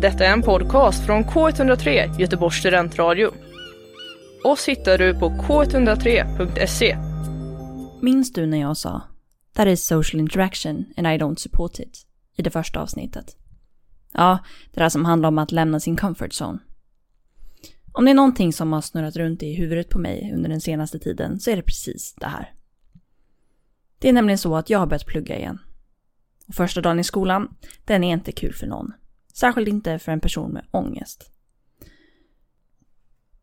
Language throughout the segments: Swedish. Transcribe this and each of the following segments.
Detta är en podcast från K103, Göteborgs studentradio. Oss hittar du på k103.se. Minns du när jag sa “That is social interaction and I don't support it” i det första avsnittet? Ja, det där som handlar om att lämna sin comfort zone. Om det är någonting som har snurrat runt i huvudet på mig under den senaste tiden så är det precis det här. Det är nämligen så att jag har börjat plugga igen. Och första dagen i skolan, den är inte kul för någon. Särskilt inte för en person med ångest.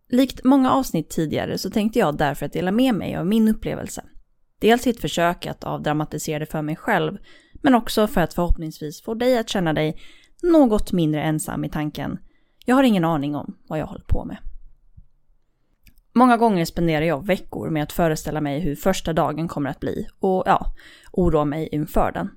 Likt många avsnitt tidigare så tänkte jag därför att dela med mig av min upplevelse. Dels i ett försök att avdramatisera det för mig själv, men också för att förhoppningsvis få dig att känna dig något mindre ensam i tanken jag har ingen aning om vad jag håller på med. Många gånger spenderar jag veckor med att föreställa mig hur första dagen kommer att bli och ja, oroa mig inför den.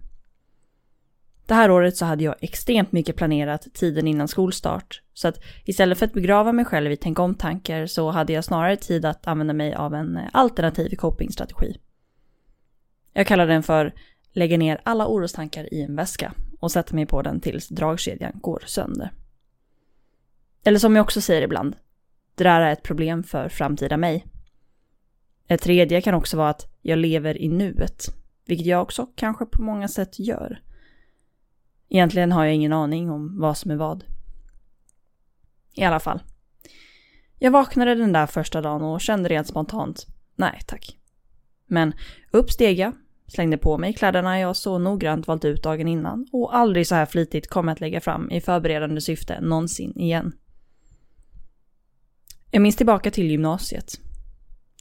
Det här året så hade jag extremt mycket planerat tiden innan skolstart. Så att istället för att begrava mig själv i tänk om-tankar så hade jag snarare tid att använda mig av en eh, alternativ copingstrategi. Jag kallar den för lägga ner alla orostankar i en väska och sätta mig på den tills dragkedjan går sönder. Eller som jag också säger ibland, det där är ett problem för framtida mig. Ett tredje kan också vara att jag lever i nuet, vilket jag också kanske på många sätt gör. Egentligen har jag ingen aning om vad som är vad. I alla fall. Jag vaknade den där första dagen och kände rent spontant, nej tack. Men upp steg jag, slängde på mig kläderna jag så noggrant valt ut dagen innan och aldrig så här flitigt kommer att lägga fram i förberedande syfte någonsin igen. Jag minns tillbaka till gymnasiet.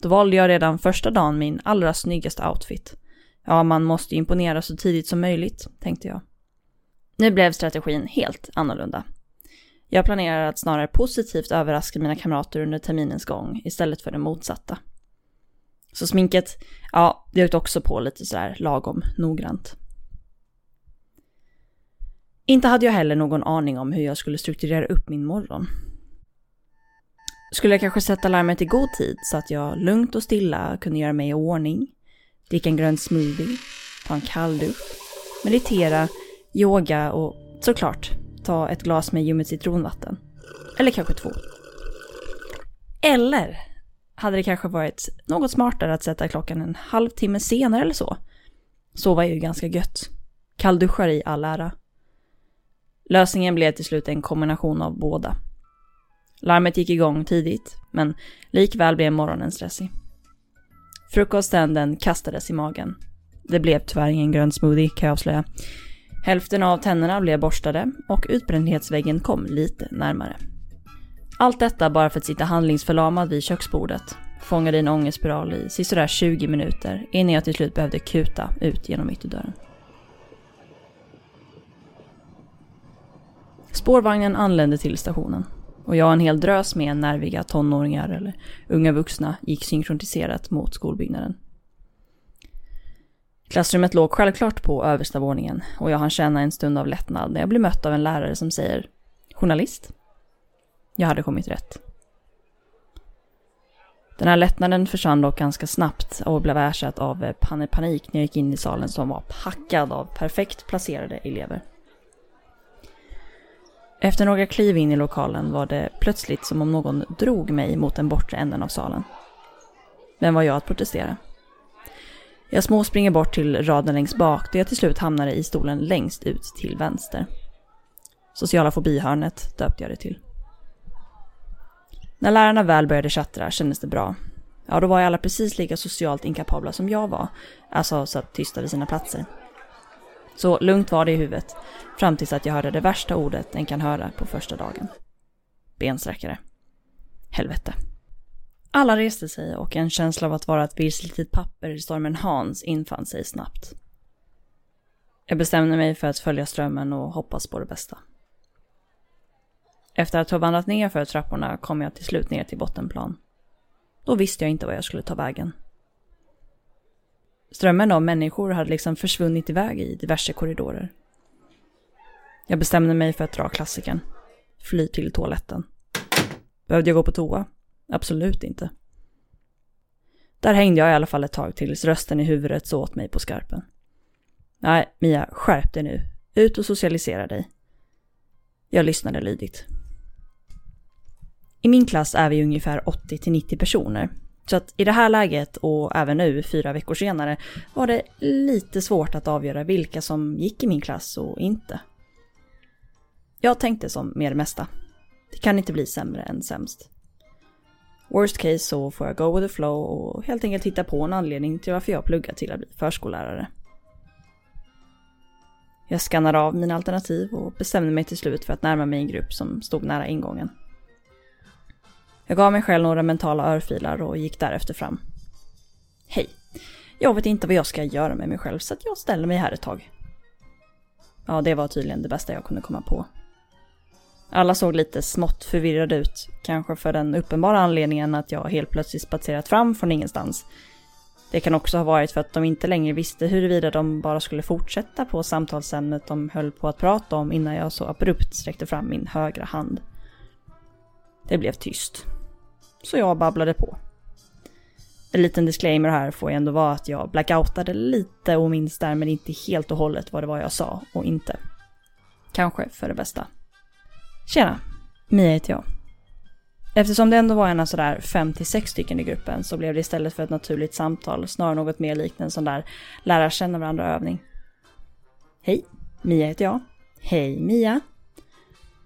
Då valde jag redan första dagen min allra snyggaste outfit. Ja, man måste imponera så tidigt som möjligt, tänkte jag. Nu blev strategin helt annorlunda. Jag planerar att snarare positivt överraska mina kamrater under terminens gång istället för det motsatta. Så sminket, ja, det åkte också på lite sådär lagom noggrant. Inte hade jag heller någon aning om hur jag skulle strukturera upp min morgon. Skulle jag kanske sätta larmet i god tid så att jag lugnt och stilla kunde göra mig i ordning, dricka en grön smoothie, ta en kall dusch, meditera yoga och såklart ta ett glas med ljummet citronvatten. Eller kanske två. Eller hade det kanske varit något smartare att sätta klockan en halvtimme senare eller så. Sova är ju ganska gött. Kallduschar i all ära. Lösningen blev till slut en kombination av båda. Larmet gick igång tidigt, men likväl blev morgonen stressig. Frukosten den kastades i magen. Det blev tyvärr ingen grön smoothie kan jag avslöja. Hälften av tänderna blev borstade och utbrändhetsväggen kom lite närmare. Allt detta bara för att sitta handlingsförlamad vid köksbordet, fångad i en ångestspiral i sisådär 20 minuter innan jag till slut behövde kuta ut genom ytterdörren. Spårvagnen anlände till stationen och jag och en hel drös med nerviga tonåringar eller unga vuxna gick synkroniserat mot skolbyggnaden. Klassrummet låg självklart på översta våningen och jag hann känna en stund av lättnad när jag blev mött av en lärare som säger Journalist? Jag hade kommit rätt. Den här lättnaden försvann dock ganska snabbt och blev ersatt av eh, panik när jag gick in i salen som var packad av perfekt placerade elever. Efter några kliv in i lokalen var det plötsligt som om någon drog mig mot den bortre änden av salen. Vem var jag att protestera? Jag småspringer bort till raden längst bak då jag till slut hamnade i stolen längst ut till vänster. Sociala fobihörnet döpte jag det till. När lärarna väl började tjattra kändes det bra. Ja, då var ju alla precis lika socialt inkapabla som jag var, alltså satt tysta vid sina platser. Så lugnt var det i huvudet, fram tills att jag hörde det värsta ordet en kan höra på första dagen. Bensträckare. Helvete. Alla reste sig och en känsla av att vara ett vilslitet papper i stormen Hans infann sig snabbt. Jag bestämde mig för att följa strömmen och hoppas på det bästa. Efter att ha vandrat ner för trapporna kom jag till slut ner till bottenplan. Då visste jag inte var jag skulle ta vägen. Strömmen av människor hade liksom försvunnit iväg i diverse korridorer. Jag bestämde mig för att dra klassikern. Fly till toaletten. Behövde jag gå på toa? Absolut inte. Där hängde jag i alla fall ett tag tills rösten i huvudet så åt mig på skarpen. Nej, Mia, skärp dig nu. Ut och socialisera dig. Jag lyssnade lydigt. I min klass är vi ungefär 80-90 personer. Så att i det här läget och även nu, fyra veckor senare, var det lite svårt att avgöra vilka som gick i min klass och inte. Jag tänkte som med det mesta. Det kan inte bli sämre än sämst. Worst case så får jag go with the flow och helt enkelt hitta på en anledning till varför jag pluggar till att bli förskollärare. Jag skannade av mina alternativ och bestämde mig till slut för att närma mig en grupp som stod nära ingången. Jag gav mig själv några mentala örfilar och gick därefter fram. Hej, jag vet inte vad jag ska göra med mig själv så att jag ställer mig här ett tag. Ja, det var tydligen det bästa jag kunde komma på. Alla såg lite smått förvirrade ut, kanske för den uppenbara anledningen att jag helt plötsligt spatserat fram från ingenstans. Det kan också ha varit för att de inte längre visste huruvida de bara skulle fortsätta på samtalsämnet de höll på att prata om innan jag så abrupt sträckte fram min högra hand. Det blev tyst. Så jag babblade på. En liten disclaimer här får ju ändå vara att jag blackoutade lite och minns därmed inte helt och hållet vad det var jag sa och inte. Kanske för det bästa. Tjena, Mia heter jag. Eftersom det ändå var en av sådär 5-6 stycken i gruppen så blev det istället för ett naturligt samtal snarare något mer likt en sån där lära känna varandra övning. Hej, Mia heter jag. Hej Mia.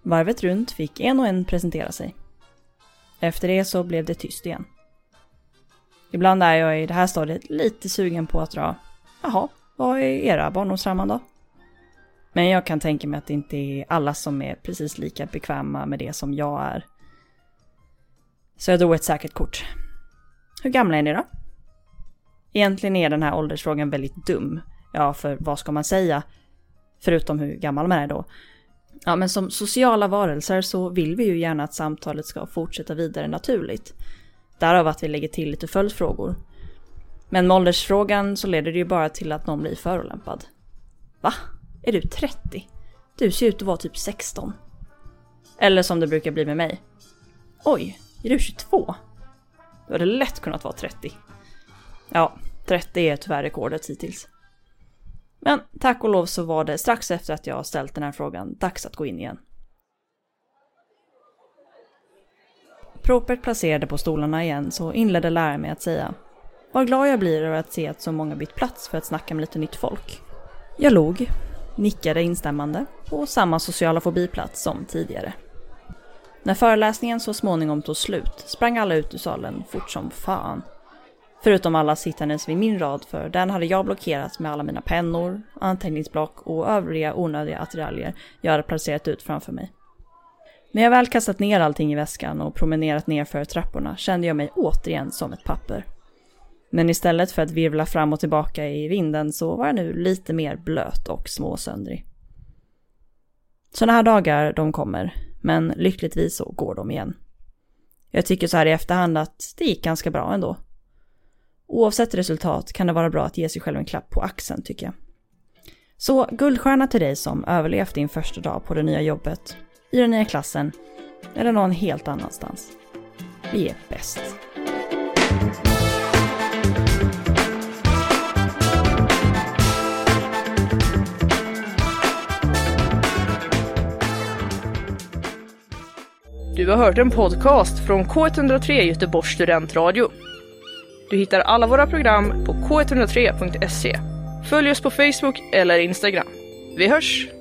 Varvet runt fick en och en presentera sig. Efter det så blev det tyst igen. Ibland är jag i det här stadiet lite sugen på att dra, jaha, vad är era barndomstrauman då? Men jag kan tänka mig att det inte är alla som är precis lika bekväma med det som jag är. Så jag drog ett säkert kort. Hur gamla är ni då? Egentligen är den här åldersfrågan väldigt dum. Ja, för vad ska man säga? Förutom hur gammal man är då. Ja, men som sociala varelser så vill vi ju gärna att samtalet ska fortsätta vidare naturligt. Därav att vi lägger till lite följdfrågor. Men med åldersfrågan så leder det ju bara till att någon blir förolämpad. Va? Är du 30? Du ser ut att vara typ 16. Eller som det brukar bli med mig. Oj, är du 22? Du hade lätt kunnat vara 30. Ja, 30 är tyvärr rekordet hittills. Men tack och lov så var det strax efter att jag ställt den här frågan dags att gå in igen. Propert placerade på stolarna igen så inledde läraren med att säga Vad glad jag blir över att se att så många bytt plats för att snacka med lite nytt folk. Jag log, nickade instämmande på samma sociala fobiplats som tidigare. När föreläsningen så småningom tog slut sprang alla ut ur salen fort som fan. Förutom alla sittandes vid min rad för den hade jag blockerat med alla mina pennor, anteckningsblock och övriga onödiga attiraljer jag hade placerat ut framför mig. När jag väl kastat ner allting i väskan och promenerat ner för trapporna kände jag mig återigen som ett papper. Men istället för att virvla fram och tillbaka i vinden så var jag nu lite mer blöt och småsöndrig. Sådana här dagar, de kommer, men lyckligtvis så går de igen. Jag tycker så här i efterhand att det gick ganska bra ändå. Oavsett resultat kan det vara bra att ge sig själv en klapp på axeln tycker jag. Så guldstjärna till dig som överlevt din första dag på det nya jobbet, i den nya klassen eller någon helt annanstans. Vi är bäst. Du har hört en podcast från K103 Göteborgs studentradio. Du hittar alla våra program på k103.se. Följ oss på Facebook eller Instagram. Vi hörs!